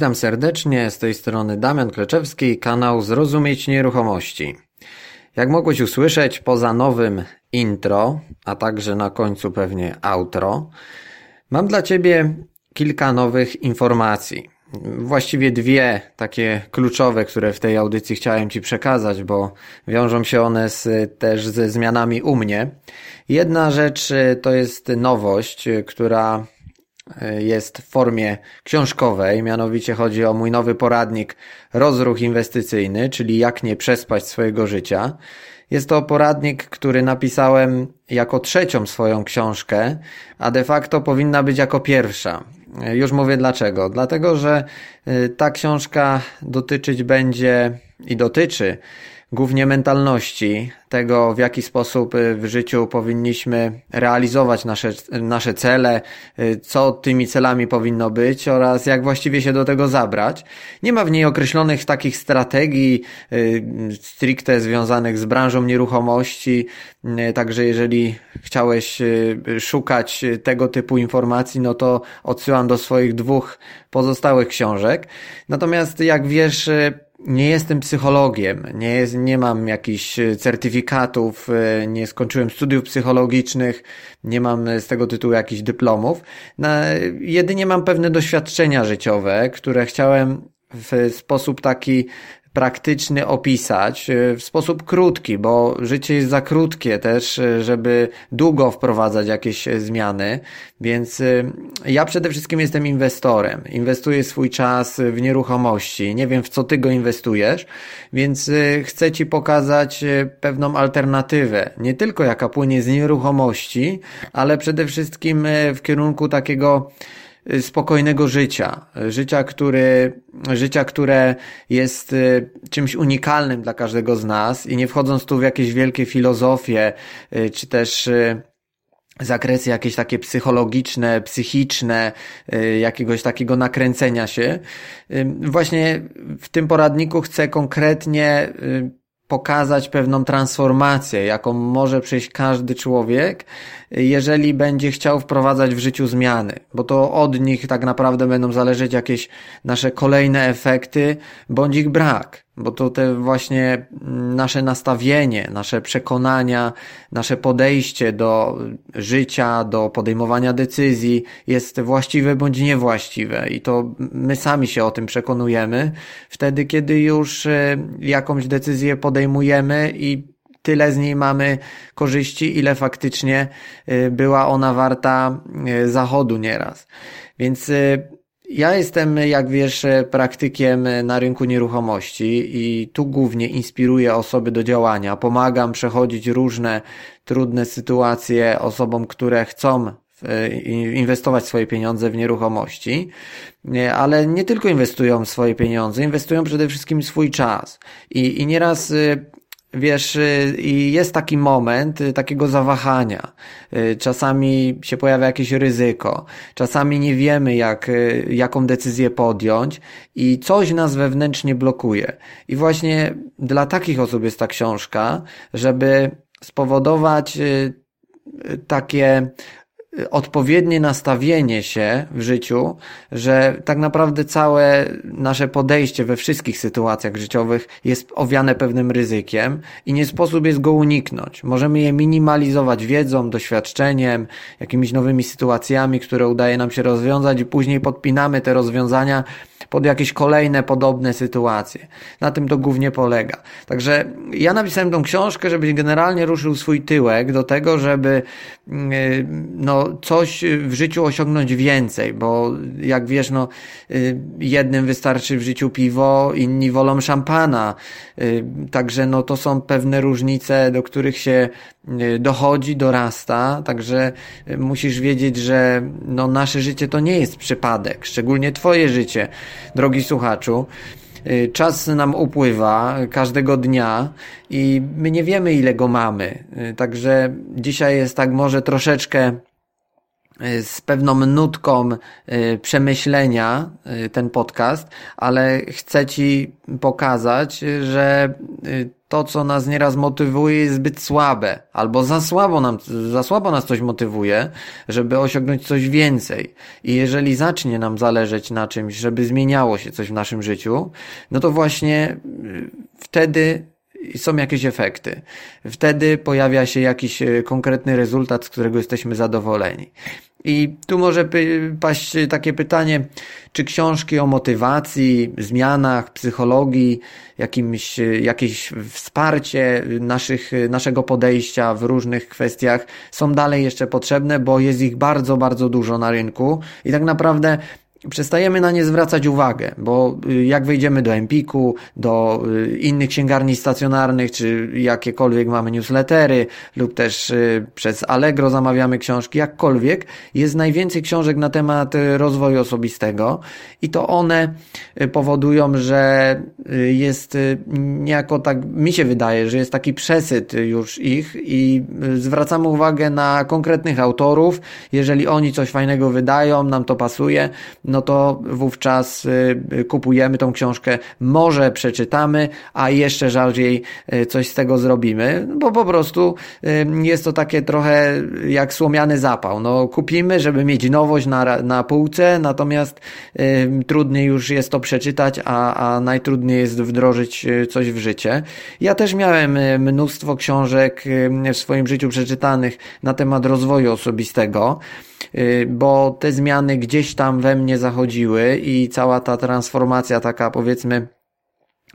Witam serdecznie, z tej strony Damian Kleczewski, kanał Zrozumieć Nieruchomości. Jak mogłeś usłyszeć, poza nowym intro, a także na końcu pewnie outro, mam dla Ciebie kilka nowych informacji. Właściwie dwie takie kluczowe, które w tej audycji chciałem Ci przekazać, bo wiążą się one z, też ze zmianami u mnie. Jedna rzecz to jest nowość, która jest w formie książkowej, mianowicie chodzi o mój nowy poradnik Rozruch Inwestycyjny, czyli jak nie przespać swojego życia. Jest to poradnik, który napisałem jako trzecią swoją książkę, a de facto powinna być jako pierwsza. Już mówię dlaczego. Dlatego, że y, ta książka dotyczyć będzie i dotyczy głównie mentalności, tego w jaki sposób y, w życiu powinniśmy realizować nasze, nasze cele, y, co tymi celami powinno być oraz jak właściwie się do tego zabrać. Nie ma w niej określonych takich strategii y, stricte związanych z branżą nieruchomości, także jeżeli chciałeś szukać tego typu informacji, no to odsyłam do swoich dwóch pozostałych książek. Natomiast jak wiesz, nie jestem psychologiem, nie, jest, nie mam jakichś certyfikatów, e, nie skończyłem studiów psychologicznych, nie mam z tego tytułu jakichś dyplomów. Na, jedynie mam pewne doświadczenia życiowe, które chciałem w sposób taki praktyczny opisać e, w sposób krótki, bo życie jest za krótkie też, e, żeby długo wprowadzać jakieś e, zmiany, więc ja przede wszystkim jestem inwestorem. Inwestuję swój czas w nieruchomości. Nie wiem, w co ty go inwestujesz, więc chcę ci pokazać pewną alternatywę. Nie tylko jaka płynie z nieruchomości, ale przede wszystkim w kierunku takiego Y, spokojnego życia. Życia, który, życia, które jest y, czymś unikalnym dla każdego z nas i nie wchodząc tu w jakieś wielkie filozofie, y, czy też zakresy jakieś takie psychologiczne, psychiczne, jakiegoś takiego nakręcenia się. Właśnie w tym poradniku chcę konkretnie pokazać pewną transformację, jaką może przejść każdy człowiek, jeżeli będzie chciał wprowadzać w życiu zmiany, bo to od nich tak naprawdę będą zależeć jakieś nasze kolejne efekty, bądź ich brak, bo to te właśnie nasze nastawienie, nasze przekonania, nasze podejście do życia, do podejmowania decyzji jest właściwe bądź niewłaściwe i to my sami się o tym przekonujemy. Wtedy, kiedy już e, jakąś decyzję podejmujemy i tyle z niej mamy korzyści, ile faktycznie y, była ona warta y, zachodu nieraz. Więc y, ja jestem, jak wiesz, praktykiem na rynku nieruchomości i tu głównie inspiruję osoby do działania. Pomagam przechodzić różne trudne sytuacje osobom, które chcą inwestować swoje pieniądze w nieruchomości, ale nie tylko inwestują swoje pieniądze, inwestują przede wszystkim swój czas. I, i nieraz Wiesz, y, jest taki moment y, takiego zawahania. Y, czasami się pojawia jakieś ryzyko, czasami nie wiemy, jak, jaką decyzję podjąć i coś nas wewnętrznie blokuje. I właśnie dla takich osób jest ta książka, żeby spowodować takie odpowiednie nastawienie się w życiu, że tak naprawdę całe nasze podejście we wszystkich sytuacjach życiowych jest owiane pewnym ryzykiem i nie sposób jest go uniknąć. Możemy je minimalizować wiedzą, doświadczeniem, jakimiś nowymi sytuacjami, które udaje nam się rozwiązać i później podpinamy te rozwiązania pod jakieś kolejne podobne sytuacje. Na tym to głównie polega. Także ja napisałem tą książkę, żebyś generalnie ruszył swój tyłek do tego, żeby mm, y, no, coś w życiu osiągnąć więcej, bo jak wiesz, no, y, jednym wystarczy w życiu piwo, inni wolą szampana. Y, także no, to są pewne różnice, do których się dochodzi, dorasta, także musisz wiedzieć, że no, nasze życie to nie jest przypadek, szczególnie twoje życie drogi słuchaczu. Y, czas nam upływa każdego dnia i my nie wiemy, ile go mamy. Y, także dzisiaj jest tak może troszeczkę y, z pewną nutką przemyślenia ten podcast, ale chcę Ci pokazać, że to, co nas nieraz motywuje, jest zbyt słabe, albo za słabo, nam, za słabo nas coś motywuje, żeby osiągnąć coś więcej. I jeżeli zacznie nam zależeć na czymś, żeby zmieniało się coś w naszym życiu, no to właśnie y, wtedy są jakieś efekty. Wtedy pojawia się jakiś y, konkretny rezultat, z którego jesteśmy zadowoleni. I tu może paść takie pytanie, czy książki o motywacji, zmianach, psychologii, jakimś, jakieś wsparcie naszych, naszego podejścia w różnych kwestiach są dalej jeszcze potrzebne, bo jest ich bardzo, bardzo dużo na rynku i tak naprawdę przestajemy na nie zwracać uwagę, bo y, jak wejdziemy do Empiku, do y, innych księgarni stacjonarnych, czy jakiekolwiek mamy newslettery, lub też y, przez Allegro zamawiamy książki, jakkolwiek, jest najwięcej książek na temat rozwoju osobistego i to one powodują, że jest niejako tak, mi się wydaje, że jest taki przesyt już ich i zwracamy uwagę na konkretnych autorów, jeżeli oni coś fajnego wydają, nam to pasuje, no to wówczas y, kupujemy tą książkę, może przeczytamy, a jeszcze rzadziej y, coś z tego zrobimy, bo po prostu y, jest to takie trochę jak słomiany zapał. No, kupimy, żeby mieć nowość na, na półce, natomiast trudniej już jest to przeczytać, a, a najtrudniej jest wdrożyć coś w życie. Ja też miałem mnóstwo książek w swoim życiu przeczytanych na temat rozwoju osobistego. Y, bo te zmiany gdzieś tam we mnie zachodziły i cała ta transformacja taka powiedzmy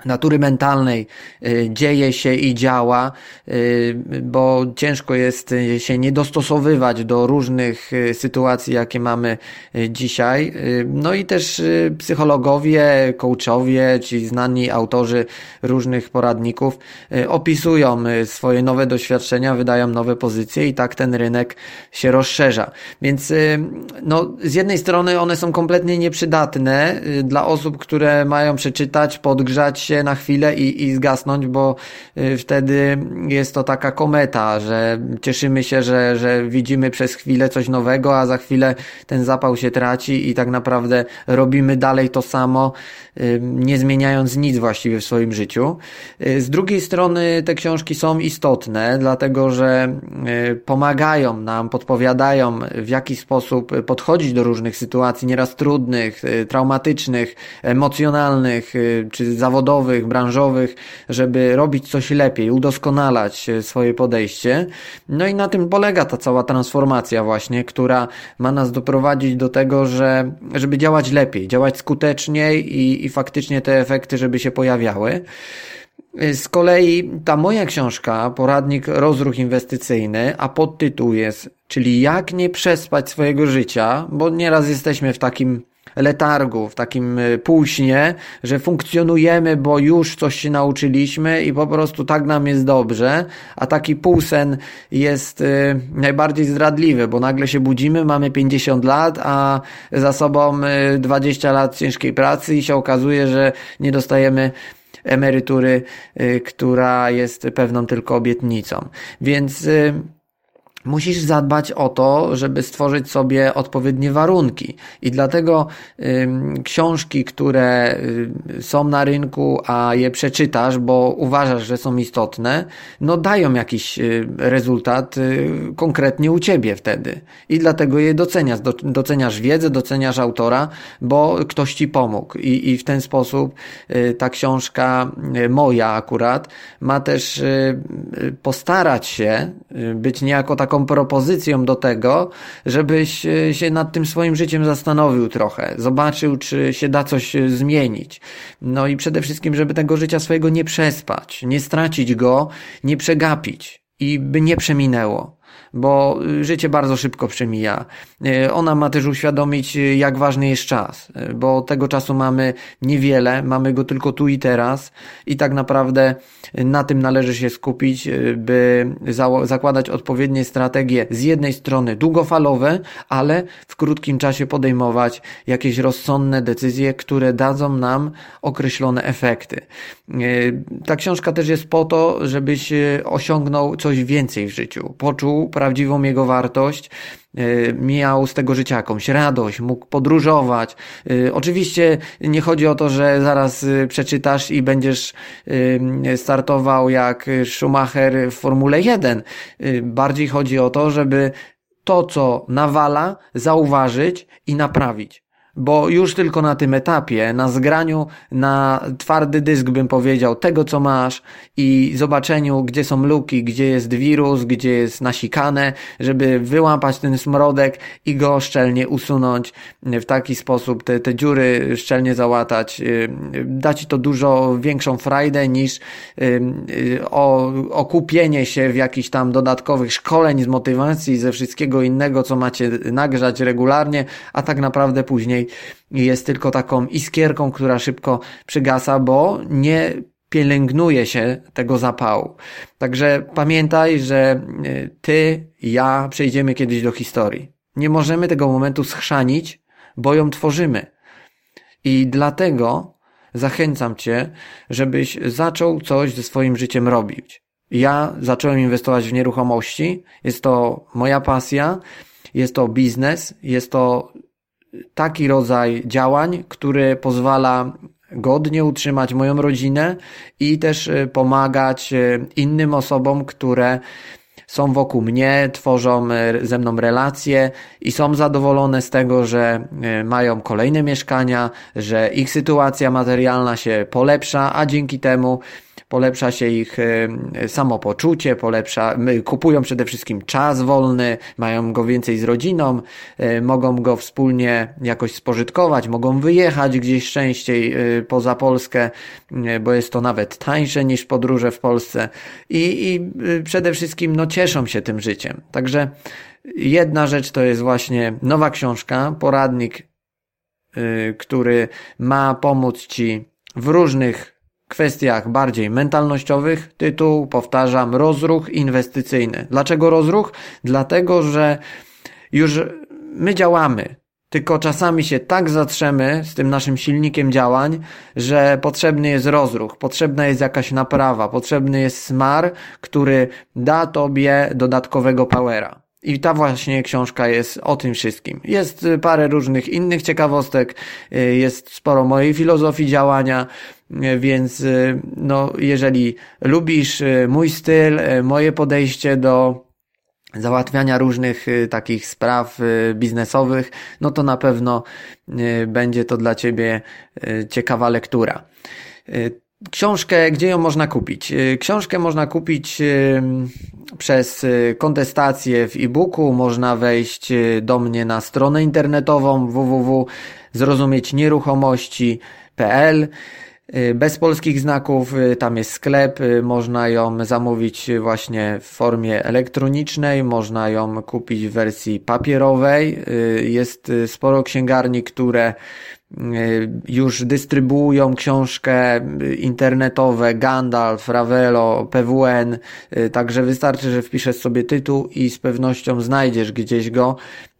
natury mentalnej y, dzieje się i działa, y, bo ciężko jest y, się nie dostosowywać do różnych sytuacji, jakie mamy dzisiaj. No i też psychologowie, coachowie, ci znani autorzy różnych poradników opisują swoje nowe doświadczenia, wydają nowe pozycje i tak ten rynek się rozszerza. Więc no, z jednej strony one są kompletnie nieprzydatne dla osób, które mają przeczytać, podgrzać się na chwilę i, i zgasnąć, bo y, wtedy jest to taka kometa, że cieszymy się, że, że widzimy przez chwilę coś nowego, a za chwilę ten zapał się traci i tak naprawdę robimy dalej to samo, y, nie zmieniając nic właściwie w swoim życiu. Y, z drugiej strony te książki są istotne, dlatego że pomagają nam, podpowiadają w jaki sposób podchodzić do różnych sytuacji, nieraz trudnych, traumatycznych, emocjonalnych czy zawodowych, branżowych, żeby robić coś lepiej, udoskonalać e, swoje podejście. No i na tym polega ta cała transformacja właśnie, która ma nas doprowadzić do tego, że żeby działać lepiej, działać skuteczniej i, i faktycznie te efekty, żeby się pojawiały. E, z kolei ta moja książka, poradnik rozruch inwestycyjny, a podtytuł jest, czyli jak nie przespać swojego życia, bo nieraz jesteśmy w takim letargu, w takim y, półśnie, że funkcjonujemy, bo już coś się nauczyliśmy i po prostu tak nam jest dobrze, a taki półsen jest y, najbardziej zdradliwy, bo nagle się budzimy, mamy 50 lat, a za sobą 20 y, lat ciężkiej pracy i się okazuje, że nie dostajemy emerytury, która jest pewną tylko obietnicą. Więc musisz zadbać o to, żeby stworzyć sobie odpowiednie warunki. I dlatego y, książki, które y, są na rynku, a je przeczytasz, bo uważasz, że są istotne, no dają jakiś y, rezultat y, konkretnie u ciebie wtedy. I dlatego je doceniasz. Do, doceniasz wiedzę, doceniasz autora, bo ktoś ci pomógł. I, i w ten sposób y, ta książka y, moja akurat ma też postarać się być niejako taką taką propozycją do tego, żebyś e, się nad tym swoim życiem zastanowił trochę, zobaczył, czy się da coś e, zmienić. No i przede wszystkim, żeby tego życia swojego nie przespać, nie stracić go, nie przegapić i by nie przeminęło bo y, życie bardzo szybko przemija. Y, ona ma też uświadomić, y, jak ważny jest czas, bo tego czasu mamy niewiele, mamy go tylko tu i teraz i tak naprawdę na tym należy się skupić, by zakładać odpowiednie strategie z jednej strony długofalowe, ale w krótkim czasie podejmować jakieś rozsądne decyzje, które dadzą nam określone efekty. Ta książka też jest po to, żebyś osiągnął coś więcej w życiu, poczuł prawdziwą jego wartość, miał z tego życia jakąś radość, mógł podróżować. Oczywiście nie chodzi o to, że zaraz przeczytasz i będziesz startował jak Schumacher w Formule 1. Bardziej chodzi o to, żeby to, co nawala, zauważyć i naprawić bo już tylko na tym etapie, na zgraniu na twardy dysk bym powiedział tego, co masz i zobaczeniu, gdzie są luki, gdzie jest wirus, gdzie jest nasikane, żeby wyłapać ten smrodek i go szczelnie usunąć w taki sposób, te, te dziury szczelnie załatać, y, da ci to dużo większą frajdę niż y, o, okupienie się w jakichś tam dodatkowych szkoleń z motywacji, ze wszystkiego innego, co macie nagrzać regularnie, a tak naprawdę później jest tylko taką iskierką, która szybko przygasa, bo nie pielęgnuje się tego zapału. Także pamiętaj, że e, ty, ja przejdziemy kiedyś do historii. Nie możemy tego momentu schrzanić, bo ją tworzymy. I dlatego zachęcam cię, żebyś zaczął coś ze swoim życiem robić. Ja zacząłem inwestować w nieruchomości. Jest to moja pasja, jest to biznes, jest to taki rodzaj działań, który pozwala godnie utrzymać moją rodzinę i też e, pomagać e, innym osobom, które są wokół mnie, tworzą e, ze mną relacje i są zadowolone z tego, że mają kolejne mieszkania, że ich sytuacja materialna się polepsza, a dzięki temu polepsza się ich e, samopoczucie, polepsza, kupują przede wszystkim czas wolny, mają go więcej z rodziną, e, mogą go wspólnie jakoś spożytkować, mogą wyjechać gdzieś częściej e, poza Polskę, bo jest to nawet tańsze niż podróże w Polsce i, i przede wszystkim no cieszą się tym życiem. Także jedna rzecz to jest właśnie nowa książka, poradnik, który ma pomóc Ci w różnych kwestiach bardziej mentalnościowych tytuł, powtarzam, rozruch inwestycyjny. Dlaczego rozruch? Dlatego, że już my działamy, tylko czasami się tak zatrzemy z tym naszym silnikiem działań, że potrzebny jest rozruch, potrzebna jest jakaś naprawa, potrzebny jest smar, który da tobie dodatkowego powera. I ta właśnie książka jest o tym wszystkim. Jest parę różnych innych ciekawostek, jest sporo mojej filozofii działania, więc no, jeżeli lubisz mój styl, moje podejście do załatwiania różnych takich spraw biznesowych, no to na pewno będzie to dla Ciebie ciekawa lektura. Książkę, gdzie ją można kupić? Książkę można kupić przez kontestację w e-booku, można wejść do mnie na stronę internetową www.zrozumieć-nieruchomości.pl bez polskich znaków, tam jest sklep, można ją zamówić właśnie w formie elektronicznej, można ją kupić w wersji papierowej. Jest sporo księgarni, które Y, już dystrybuują książkę internetowe Gandalf, Ravelo, PWN, y, także wystarczy, że wpiszesz sobie tytuł i z pewnością znajdziesz gdzieś go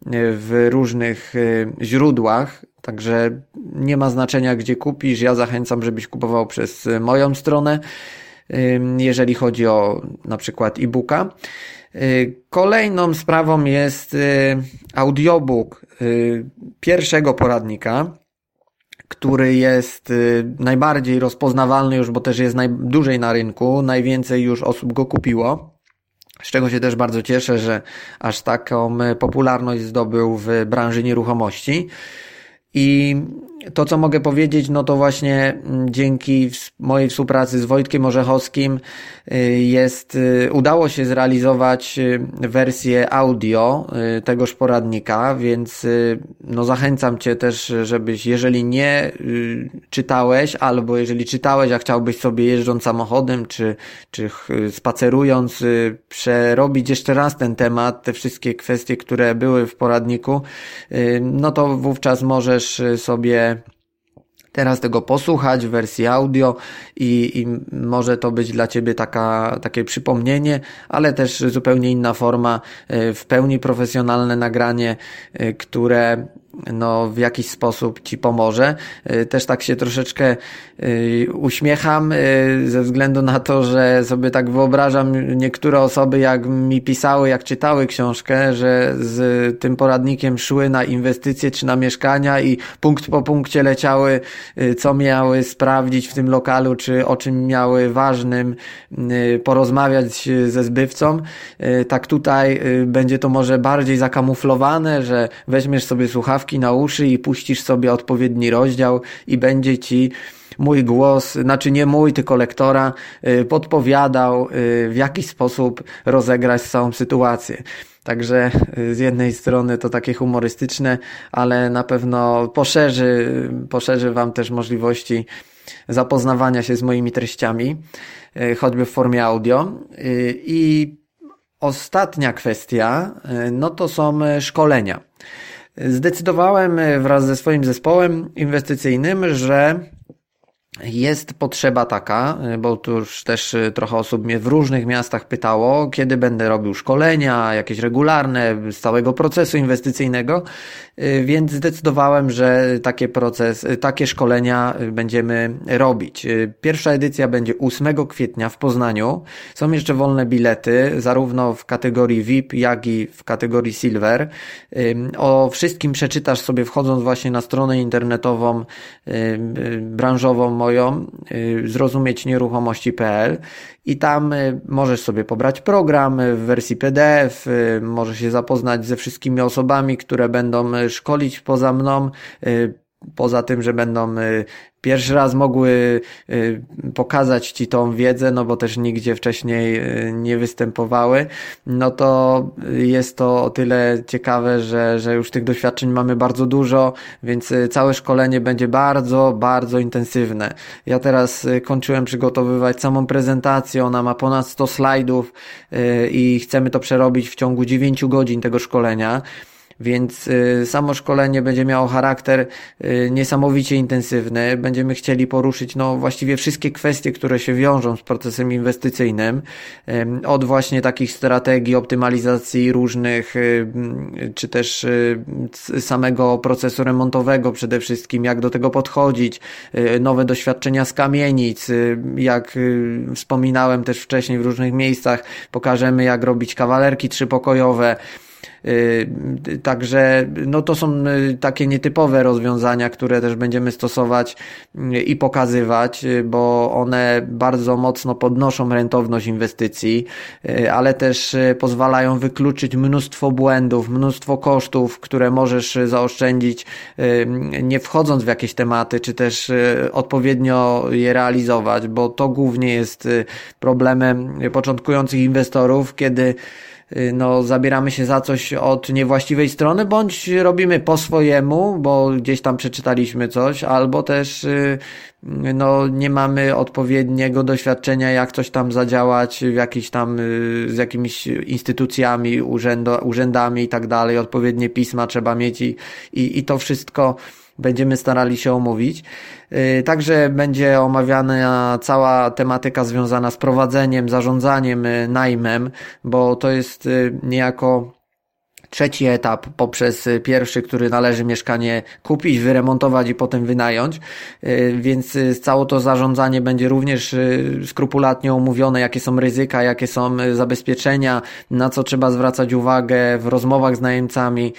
y, w różnych źródłach. Także nie ma znaczenia, gdzie kupisz. Ja zachęcam, żebyś kupował przez moją stronę, jeżeli chodzi o na przykład e-booka. Kolejną sprawą jest audiobook pierwszego poradnika który jest y, najbardziej rozpoznawalny już, bo też jest najdłużej na rynku, najwięcej już osób go kupiło. Z czego się też bardzo cieszę, że aż taką y, popularność zdobył w branży nieruchomości. I to, co mogę powiedzieć, no to właśnie mm, dzięki mojej współpracy z Wojtkiem Orzechowskim y, jest, y, udało się zrealizować y, wersję audio tegoż poradnika, więc no zachęcam Cię też, żebyś, jeżeli nie czytałeś, albo jeżeli czytałeś, a chciałbyś sobie jeżdżąc samochodem, czy, czy spacerując, przerobić jeszcze raz ten temat, te wszystkie kwestie, które były w poradniku, no to wówczas możesz sobie teraz tego posłuchać w wersji audio i, i może to być dla Ciebie taka, takie przypomnienie, ale też zupełnie inna forma, e, w pełni profesjonalne nagranie, e, które no, w jakiś sposób Ci pomoże. Też tak się troszeczkę uśmiecham ze względu na to, że sobie tak wyobrażam niektóre osoby, jak mi pisały, jak czytały książkę, że z tym poradnikiem szły na inwestycje czy na mieszkania i punkt po punkcie leciały, co miały sprawdzić w tym lokalu, czy o czym miały ważnym porozmawiać ze zbywcą. Tak tutaj będzie to może bardziej zakamuflowane, że weźmiesz sobie słuchawki na uszy i puścisz sobie odpowiedni rozdział i będzie ci mój głos, znaczy nie mój, tylko lektora, y, podpowiadał, y, w jaki sposób rozegrać całą sytuację. Także y, z jednej strony to takie humorystyczne, ale na pewno poszerzy, poszerzy Wam też możliwości zapoznawania się z moimi treściami, choćby w formie audio. I ostatnia kwestia, no to są szkolenia. Zdecydowałem wraz ze swoim zespołem inwestycyjnym, że jest potrzeba taka, bo tu już też trochę osób mnie w różnych miastach pytało, kiedy będę robił szkolenia, jakieś regularne z całego procesu inwestycyjnego, więc zdecydowałem, że takie proces, takie szkolenia będziemy robić. Pierwsza edycja będzie 8 kwietnia w Poznaniu. Są jeszcze wolne bilety, zarówno w kategorii VIP, jak i w kategorii Silver. O wszystkim przeczytasz sobie wchodząc właśnie na stronę internetową branżową moją y, zrozumieć nieruchomości.pl i tam y, możesz sobie pobrać program w wersji PDF, y, możesz się zapoznać ze wszystkimi osobami, które będą szkolić poza mną, poza tym, że będą pierwszy raz mogły y, pokazać ci tą wiedzę, no bo też nigdzie wcześniej y, nie występowały, no to jest to o tyle ciekawe, że, że już tych doświadczeń mamy bardzo dużo, więc y, całe szkolenie będzie bardzo, bardzo intensywne. Ja teraz kończyłem przygotowywać samą prezentację, ona ma ponad 100 slajdów i chcemy to przerobić w ciągu 9 godzin tego szkolenia. Więc y, samo szkolenie będzie miało charakter y, niesamowicie intensywny. Będziemy chcieli poruszyć no, właściwie wszystkie kwestie, które się wiążą z procesem inwestycyjnym. Od właśnie takich strategii optymalizacji różnych, y, czy też samego procesu remontowego przede wszystkim, jak do tego podchodzić, nowe doświadczenia z kamienic, jak wspominałem też wcześniej w różnych miejscach, pokażemy jak robić kawalerki trzypokojowe, także no to są y, takie nietypowe rozwiązania, które też będziemy stosować y, i pokazywać, bo one bardzo mocno podnoszą rentowność inwestycji, ale też pozwalają wykluczyć mnóstwo błędów, mnóstwo kosztów, które możesz zaoszczędzić nie wchodząc w jakieś tematy, czy też odpowiednio je realizować, bo to głównie jest problemem początkujących inwestorów, kiedy Y, no, zabieramy się za coś od niewłaściwej strony, bądź robimy po swojemu, bo gdzieś tam przeczytaliśmy coś, albo też y, no, nie mamy odpowiedniego doświadczenia, jak coś tam zadziałać w jakiś tam, y, z jakimiś instytucjami, urzędo, urzędami i tak dalej, odpowiednie pisma trzeba mieć i, i, i to wszystko będziemy starali się omówić. Y, także będzie omawiana cała tematyka związana z prowadzeniem, zarządzaniem y, najmem, bo to jest y, niejako trzeci etap poprzez pierwszy, który należy mieszkanie kupić, wyremontować i potem wynająć, y, więc y, całe to zarządzanie będzie również y, skrupulatnie omówione, jakie są ryzyka, jakie są zabezpieczenia, na co trzeba zwracać uwagę w rozmowach z najemcami,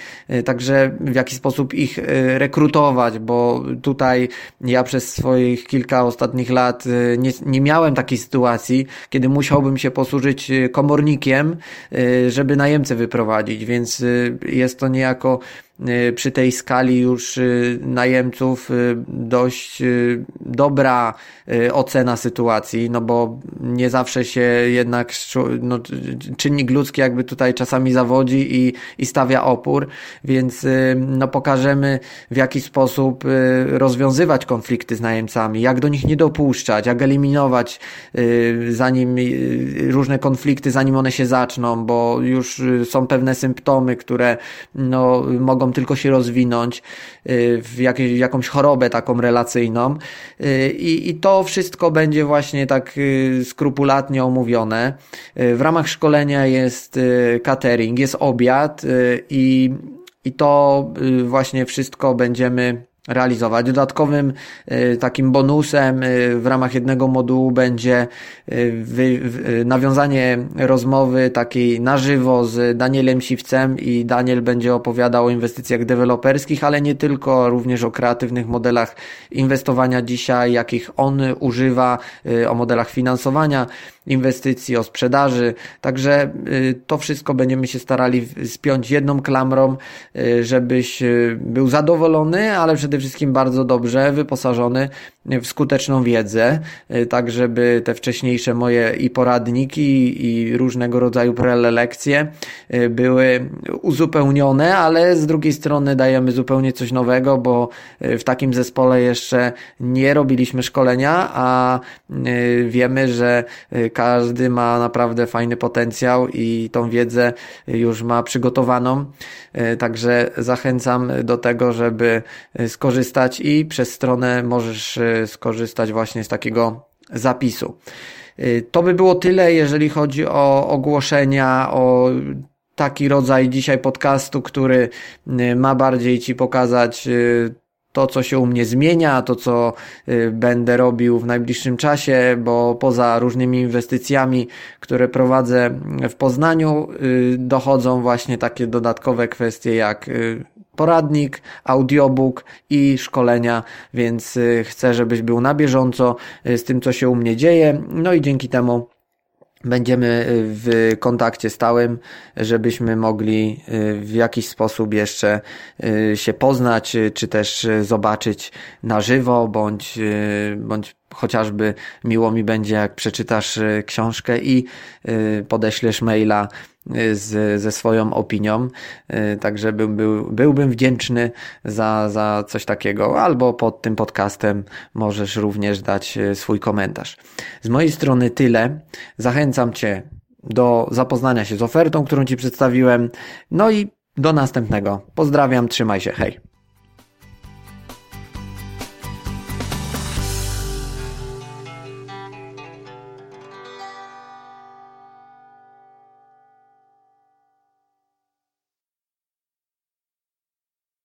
także w jaki sposób ich rekrutować, bo tutaj ja przez swoich kilka ostatnich lat nie, nie miałem takiej sytuacji, kiedy musiałbym się posłużyć komornikiem, żeby najemcę wyprowadzić, więc jest to niejako Y, przy tej skali już y, najemców y, dość dobra ocena sytuacji, no bo nie zawsze się jednak no, czynnik ludzki jakby tutaj czasami zawodzi i, i stawia opór, więc no pokażemy w jaki sposób rozwiązywać konflikty z najemcami, jak do nich nie dopuszczać, jak eliminować zanim różne konflikty, zanim one się zaczną, bo już są pewne symptomy, które no mogą tylko się rozwinąć y, w jakieś, jakąś chorobę taką relacyjną y, i, i to wszystko będzie właśnie tak y, skrupulatnie omówione. W ramach szkolenia jest catering, jest obiad i i to właśnie wszystko będziemy realizować. Dodatkowym y, takim bonusem y, w ramach jednego modułu będzie y, nawiązanie rozmowy takiej na żywo z Danielem Siwcem i Daniel będzie opowiadał o inwestycjach deweloperskich, ale nie tylko, również o kreatywnych modelach inwestowania dzisiaj, jakich on używa, o modelach finansowania inwestycji, o sprzedaży. Także to wszystko będziemy się starali spiąć jedną klamrą, żebyś był zadowolony, ale przede wszystkim bardzo dobrze wyposażony w skuteczną wiedzę, y, tak żeby te wcześniejsze moje i poradniki i różnego rodzaju prelekcje y, były uzupełnione, ale z drugiej strony dajemy zupełnie coś nowego, bo y, w takim zespole jeszcze nie robiliśmy szkolenia, a wiemy, że każdy ma naprawdę fajny potencjał i tą wiedzę już ma przygotowaną. Także zachęcam do tego, żeby skorzystać i przez stronę możesz skorzystać właśnie z takiego zapisu. To by było tyle, jeżeli chodzi o ogłoszenia, o taki rodzaj dzisiaj podcastu, który ma bardziej Ci pokazać to, co się u mnie zmienia, to, co będę robił w najbliższym czasie, bo poza różnymi inwestycjami, które prowadzę w Poznaniu, dochodzą właśnie takie dodatkowe kwestie jak poradnik, audiobook i szkolenia, więc y, chcę, żebyś był na bieżąco y, z tym, co się u mnie dzieje. No i dzięki temu będziemy y, w kontakcie stałym, żebyśmy mogli w jakiś sposób jeszcze się poznać, czy też zobaczyć na żywo, bądź, bądź chociażby miło mi będzie, jak przeczytasz książkę i podeślesz maila z, ze swoją opinią, y, także bym, był, byłbym wdzięczny za, za coś takiego, albo pod tym podcastem możesz również dać y, swój komentarz. Z mojej strony tyle. Zachęcam Cię do zapoznania się z ofertą, którą Ci przedstawiłem. No i do następnego. Pozdrawiam, trzymaj się, hej.